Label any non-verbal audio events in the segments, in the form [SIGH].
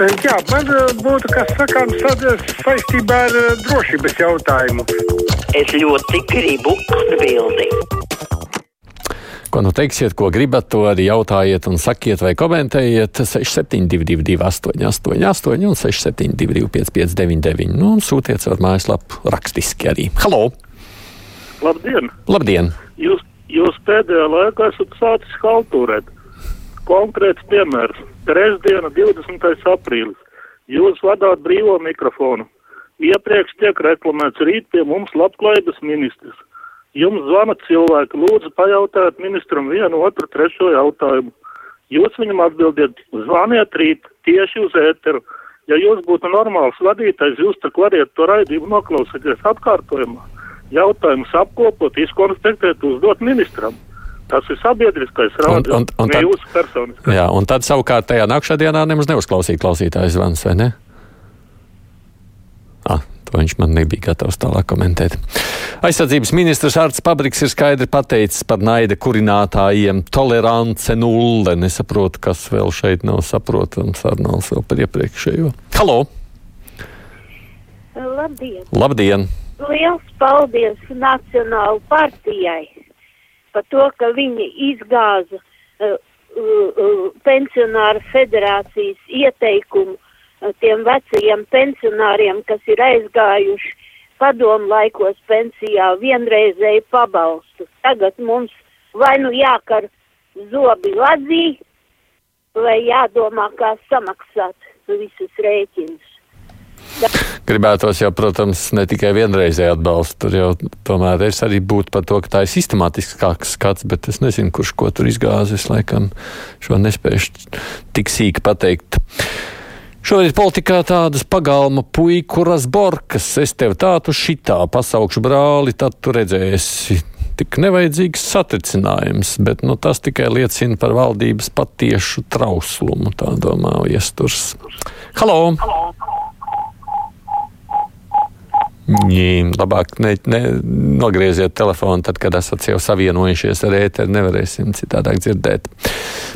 Jā, man eh, būtu kas sakāms sad- saistībā ar eh, drošības jautājumu. Es ļoti gribu atbildēt. Ko nu teiksiet, ko gribat, to arī jautājiet un sakiet vai komentējiet 6722, 888, un 672, 559, nu, un sūtiet caur mājaslapu rakstiski arī. Halo! Labdien! Labdien! Jūs, jūs pēdējā laikā esat sācis haltūrēt. Konkrēts piemērs. Trešdiena, 20. aprīlis. Jūs vadāt brīvo mikrofonu. Iepriekš tiek reklamēts rīt pie mums labklājības ministrs. Jums zvana cilvēki, lūdzu pajautāt ministram vienu, otru, trešo jautājumu. Jūs viņam atbildiet, zvaniet rīt tieši uz ēteru. Ja jūs būtu normāls vadītājs, jūs tak variet to raidījumu noklausīties atkārtojumā. Jautājumus apkopot, izkonspektēt, uzdot ministram. Tas ir sabiedriskais rādījums, un- un ne tad- jūsu personiskais. Jā, un tad savukārt tajā nākamajā dienā nemaz neuzklausīja klausītājs zvans, vai ne? Ah, to viņš man nebija gatavs tālāk komentēt. Aizsardzības ministrs Arts Pabriks ir skaidri pateicis par naida kurinātājiem - tolerance nulle. Nesaprotu, kas vēl šeit nav saprotams. Arnolds vēl par iepriekšējo. Halo! Labdien! Labdien! Liels paldies Nacionālu partijai par to, ka viņi izgāza uh, uh, uh, pensionāru federācijas ieteikumu uh, tiem vecajiem pensionāriem, kas ir aizgājuši padomu laikos pensijā vienreizēju pabalstu. Tagad mums vai nu jākar zobi ladī, vai jādomā, kā samaksāt visus rēķinus. Gribētos jau, protams, ne tikai vienreizēju atbalstu, tur jau tomēr es arī būtu par to, ka tā ir sistemātiskāks skats, bet es nezinu, kurš ko tur izgāzis, laikam šo nespēšu tik sīki pateikt. Šorīt politikā tādas pagalma puiku razborkas, es tev tādu šitā pasaukšu brāli, tad tu redzēsi. Tik nevajadzīgs satricinājums, bet nu, tas tikai liecina par valdības patiešu trauslumu, tā domā iesturs. Halo! Nī, labāk ne, ne, nogrieziet telefonu, tad, kad esat jau savienojušies ar ēteru, nevarēsim citādāk dzirdēt.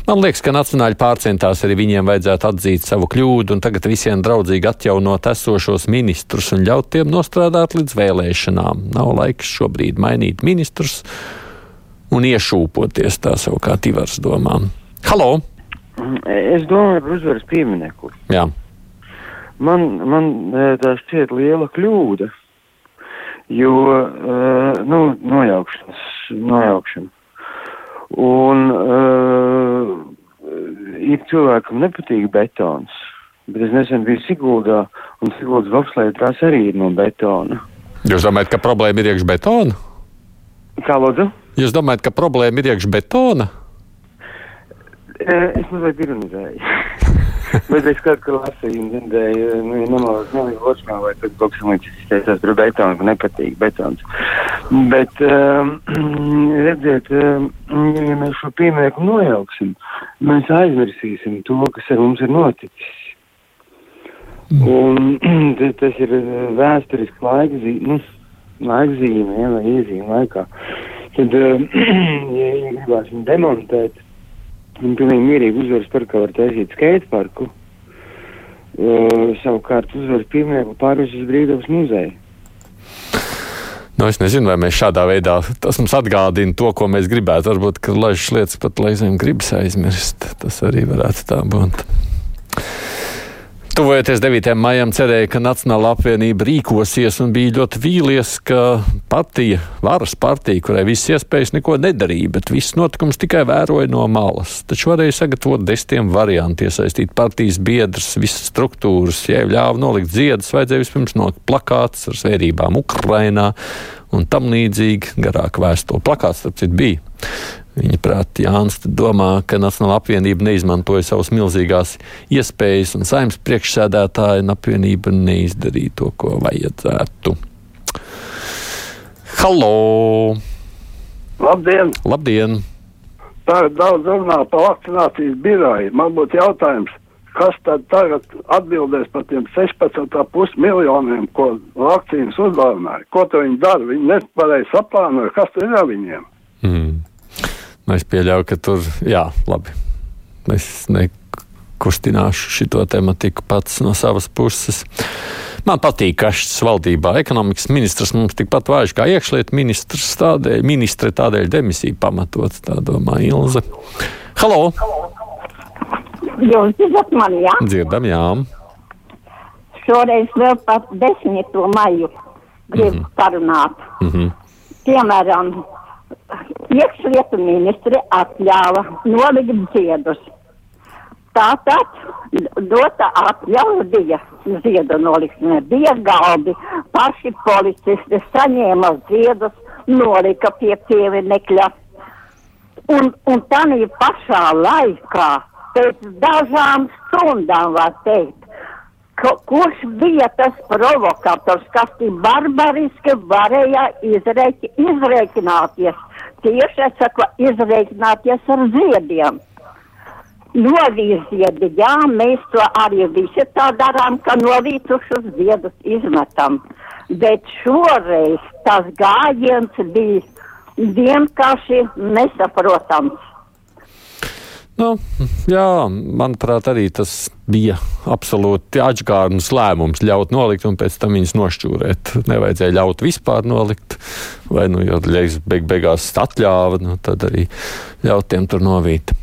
Man liekas, ka nacionāļi pārcentās arī viņiem vajadzētu atzīt savu kļūdu un tagad visiem draudzīgi atjaunot esošos ministrus un ļaut tiem nostrādāt līdz vēlēšanām. Nav laiks šobrīd mainīt ministrus un iešūpoties tā savukārt Ivars domām. Halo! Es domāju par uzvaras pieminieku. Jā. Man, man tā šķiet liela kļūda, jo, uh, nu, nojaukšanas, nojaukšana. Un uh, ir cilvēkam nepatīk betons, bet es nesen biju Siguldā, un Siguldas bobslēja trās arī ir no betona. Jūs domājat, ka problēma ir iekš betona? Kā lūdzu? Jūs domājat, ka problēma ir iekš betona? Eh, Es mazliet ironizēju. Bet es kaut kā lasīju dzirdēju, nu, ja nemaldos, nelīgi Ločmā vai pēc Boksamītis izteicās par betonu, ka nepatīk betons. Bet, um, [CLEARS THROAT] redziet, um, ja mēs šo piemēru nojauksim, mēs aizmirsīsim to, kas ar mums ir noticis. Un [CLEARS THROAT] tas- ir vēsturiski laikzīme, nu, laikzīme, ja, vai iezīme laikā. Tad, um, [CLEARS THROAT] ja viņi gribās viņu demontēt, Un pilnīgi mierīgi uzvaras parkā var taisīt skateparku. Uh, savukārt uzvaras piemēru pārvest uz brīvdabas muzeju. Nu, es nezinu, vai mēs šādā veidā tas mums atgādina to, ko mēs gribētu. Varbūt, ka lažas lietas pat reizēm gribas aizmirst. Tas arī varētu tā būt. Tuvojoties 9. maijam, cerēja, ka Nacionāla apvienība rīkosies un bija ļoti vīlies, ka partija, varas partija, kurai visas iespējas neko nedarīja, bet viss notikums tikai vēroja no malas. Taču varēja sagatavot desmitiem variantu, iesaistīt partijas biedrus, visas struktūras, ja jau ļāva nolikt ziedus, vajadzēja vispirms nolikt plakāts ar svērībām Ukrainā un tam līdzīgi garāka vēstule. Plakāts, starp citu, bija. Viņa prāt, Jānis domā, ka Nacionāla apvienība neizmantoja savas milzīgās iespējas, un saimnes priekšsēdētāja un apvienība neizdarīja to, ko vajadzētu. Halo! Labdien! Labdien! Tagad daudz runā par vakcinācijas biroju. Man būtu jautājums, kas tad tagad atbildēs par tiem 16,5 miljoniem, ko vakcīnas uzdāvināja? Ko viņi dara? Viņi nepareizi saplānoja, kas tur ir ar viņiem? Es pieļauju, ka tur, jā, labi. Es neko kustināšu šito tematiku pats no savas puses. Man patīk, ka šis valdībā ekonomikas ministrs mums tikpat vājš kā iekšlietu ministrs, tādēļ, ministre tādēļ demisija pamatots, tā domā Ilze. Halo! Jūs dzirdat mani, jā? Dzirdam, jā. Šoreiz vēl par 10. maiju gribu mm -hmm. parunāt. Mm -hmm. Piemēram, iekšlietu ministri atļāva nolikt ziedus. Tātad dota atļauja bija ziedu noliktne, bija galdi, paši policisti saņēma ziedus, nolika pie pieminekļa. Un, un tādā pašā laikā, pēc dažām stundām, var teikt, Ko, kurš bija tas provokators, kas tik barbariski varēja izreiki, izreikināties? Tieši saku, izreikināties ar ziediem. Novīziedi, jā, mēs to arī visi tā darām, ka novīcušus ziedus izmetam. Bet šoreiz tas gājiens bija vienkārši nesaprotams. Nu, jā, manuprāt, arī tas bija absolūti atgādnes lēmums ļaut nolikt un pēc tam viņus nošķūrēt. Nevajadzēja ļaut vispār nolikt, vai nu jau beig beigās atļāva, nu, tad arī ļaut tiem tur novīt.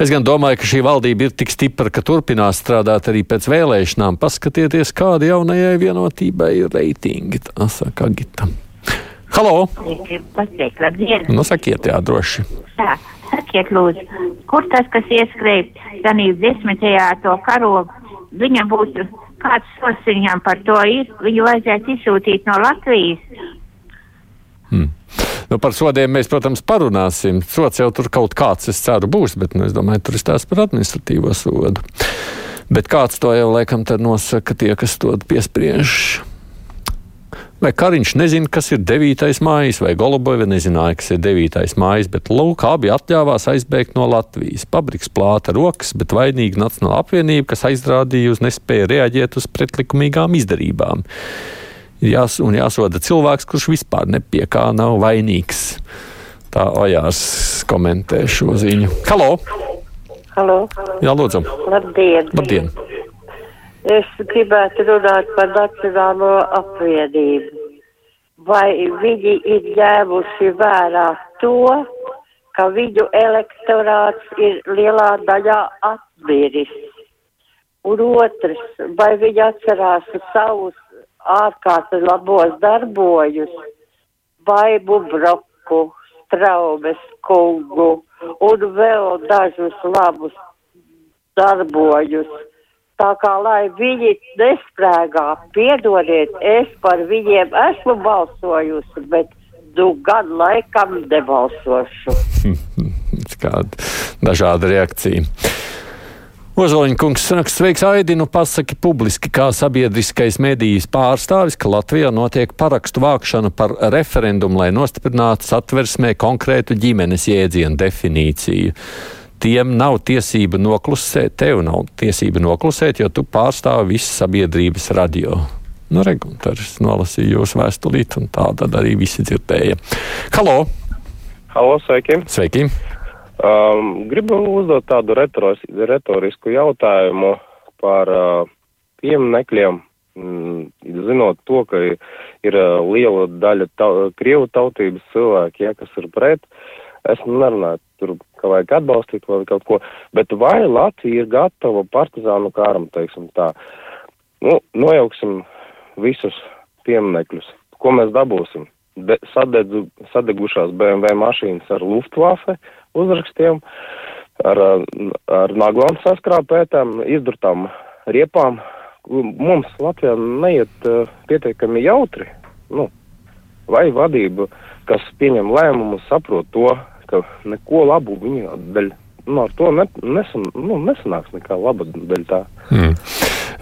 Es gan domāju, ka šī valdība ir tik stipra, ka turpinās strādāt arī pēc vēlēšanām. Paskatieties, kāda jaunajai vienotībai ir reitingi. Tā saka Gita. Halo! Pateikt, labdien! Nu, sakiet, jā, droši. Tā, sakiet, lūdzu, kur tas, kas ieskrēja ganību desmitajā to karogu, viņam būtu kāds sots viņam par to ir, viņu vajadzētu izsūtīt no Latvijas. Hmm. Nu, par sodiem mēs, protams, parunāsim. Sots jau tur kaut kāds, es ceru, būs, bet nu, es domāju, tur ir stāsts par administratīvo sodu. Bet kāds to jau laikam nosaka tie, kas to piespriež? Vai Kariņš nezina, kas ir 9. mājas, vai Golubova nezināja, kas ir 9. mājas, bet lūk, abi atļāvās aizbēgt no Latvijas. Pabriks plāta rokas, bet vainīga Nacionāla apvienība, kas aizrādīja uz nespēju reaģēt uz pretlikumīgām izdarībām. Jās, un jāsoda cilvēks, kurš vispār nepie kā nav vainīgs. Tā Ojārs komentē šo ziņu. Halo! Halo! Jā, lūdzu! Labdien! Labdien. Es gribētu runāt par Nacionālo apvienību. Vai viņi ir ņēmuši vērā to, ka viņu elektorāts ir lielā daļā atmiris? Un otrs, vai viņi atcerās savus ārkārtas labos darbojus, Baibu Broku, Straumes kungu un vēl dažus labus darbojus? Tā kā lai viņi nesprēgā, piedodiet, es par viņiem esmu balsojusi, bet nu gan laikam nebalsošu. Kāda dažāda reakcija. Ozoliņa kungs saka, sveiks, Aidinu, pasaki publiski, kā sabiedriskais medijas pārstāvis, ka Latvijā notiek parakstu vākšana par referendumu, lai nostiprinātu satversmē konkrētu ģimenes jēdzienu definīciju tiem nav tiesība noklusēt, tev nav tiesība noklusēt, jo tu pārstāvi visu sabiedrības radio. Nu, Regulārs nolasīja jūsu vēstulīti, un tā tad arī visi dzirdēja. Halo! Halo, sveiki! Sveiki! Um, gribu uzdot tādu retoris, retorisku jautājumu par uh, pieminekļiem, mm, zinot to, ka ir uh, liela daļa ta krievu tautības cilvēki, ja, kas ir pret. Es nerunāju tur, ka vajag atbalstīt vai kaut ko, bet vai Latvija ir gatava partizānu kāram, teiksim tā. Nu, nojauksim visus pieminekļus. Ko mēs dabūsim? De, sadedzu, sadegušās BMW mašīnas ar Luftwaffe uzrakstiem, ar, ar naglām saskrāpētām, izdurtām riepām. Mums Latvijā neiet uh, pietiekami jautri. Nu, vai vadība, kas pieņem lēmumus, saprot to, ka neko labu viņa dēļ. Nu, ar to ne, nesan, nu, nesanāks nekā laba dēļ tā. Hmm.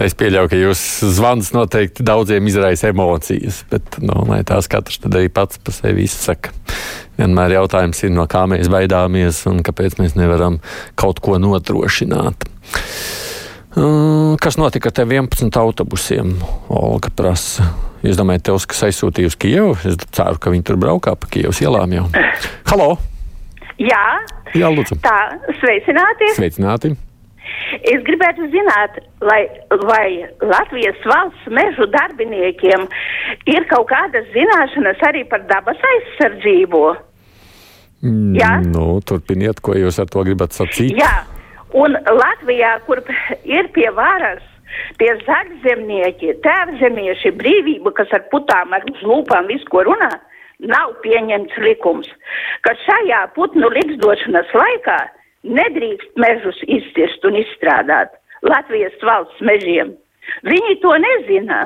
Es pieļauju, ka jūsu zvans noteikti daudziem izraisa emocijas, bet nu, lai tās katrs arī pats par sevi izsaka. Vienmēr jautājums ir, no kā mēs baidāmies un kāpēc mēs nevaram kaut ko nodrošināt. Kas notika ar 11 autobusiem? Olga prasa. Jūs domājat, tev, kas aizsūtīja uz Kijevu? Es ceru, ka viņi tur braukā pa Kijavas ielām jau. [LAUGHS] Halo! Jā, Jā lūdzu. tā, sveicināti. Sveicināti. Es gribētu zināt, lai, vai Latvijas valsts mežu darbiniekiem ir kaut kādas zināšanas arī par dabas aizsardzību. Jā? Nu, turpiniet, ko jūs ar to gribat sacīt. Jā, un Latvijā, kur ir pie varas tie zaļzemnieki, tēvzemieši, brīvība, kas ar putām, ar lūpām visu ko runā, nav pieņemts likums, ka šajā putnu likstošanas laikā nedrīkst mežus izcirst un izstrādāt Latvijas valsts mežiem. Viņi to nezina.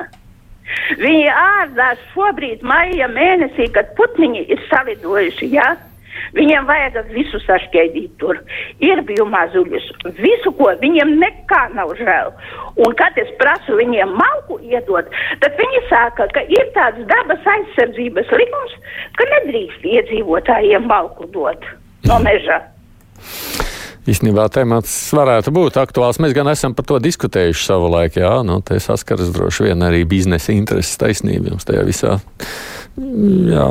Viņi ārdās šobrīd maija mēnesī, kad putniņi ir salidojuši, jā. Ja? Viņiem vajag visu sašķēdīt tur. Ir biju mazuļus, visu, ko viņiem nekā nav žēl. Un, kad es prasu viņiem malku iedot, tad viņi saka, ka ir tāds dabas aizsardzības likums, ka nedrīkst iedzīvotājiem malku dot no meža. Īstenībā temats varētu būt aktuāls. Mēs gan esam par to diskutējuši savulaik. Jā, nu, te saskaras droši vien arī biznesa intereses taisnība jums tajā visā. Jā.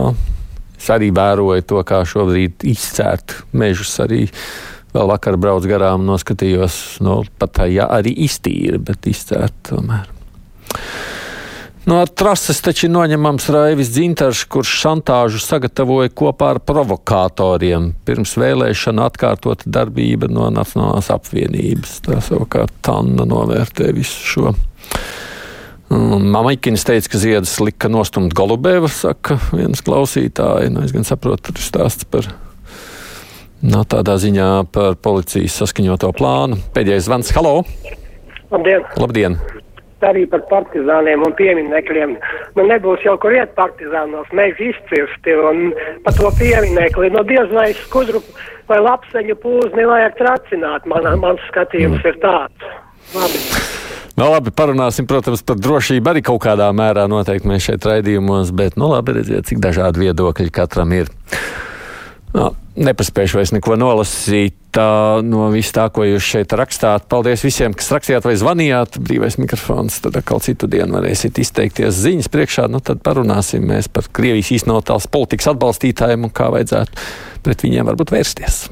Es arī vēroju to, kā šobrīd izcērt mežus. Arī vēl vakar braucu garām, noskatījos, no nu, pat tā, ja arī iztīra, bet izcērt tomēr. No trases taču ir noņemams Raivis Dzintars, kurš šantāžu sagatavoja kopā ar provokatoriem. Pirms vēlēšana atkārtota darbība no Nacionālās apvienības. Tā savukārt Tanna novērtē visu šo. Mamikins teica, ka ziedus lika nostumt Golubēva, saka viens klausītāji. Nu, es gan saprotu, tur ir stāsts par. No tādā ziņā par policijas saskaņoto plānu. Pēdējais zvans. Halo! Labdien! Labdien. Arī par partizāniem un pieminekļiem. Nu, nebūs jau kur iet partizānos, mēs izcirsti un par to pieminekli. Nu, diez vai skudru vai lapseņu pūzni vajag tracināt. Man, mans skatījums mm. ir tāds. Labi. Nu, labi, parunāsim, protams, par drošību arī kaut kādā mērā noteikti mēs šeit raidījumos, bet, nu, labi, redziet, cik dažādi viedokļi katram ir. Nu, nepaspējuši vairs neko nolasīt tā, no viss tā, ko jūs šeit rakstāt. Paldies visiem, kas rakstījāt vai zvanījāt. Brīvais mikrofons, tad atkal citu dienu varēsiet izteikties ziņas priekšā. Nu, tad parunāsim mēs par Krievijas īstenotās politikas atbalstītājiem un kā vajadzētu pret viņiem varbūt vērsties.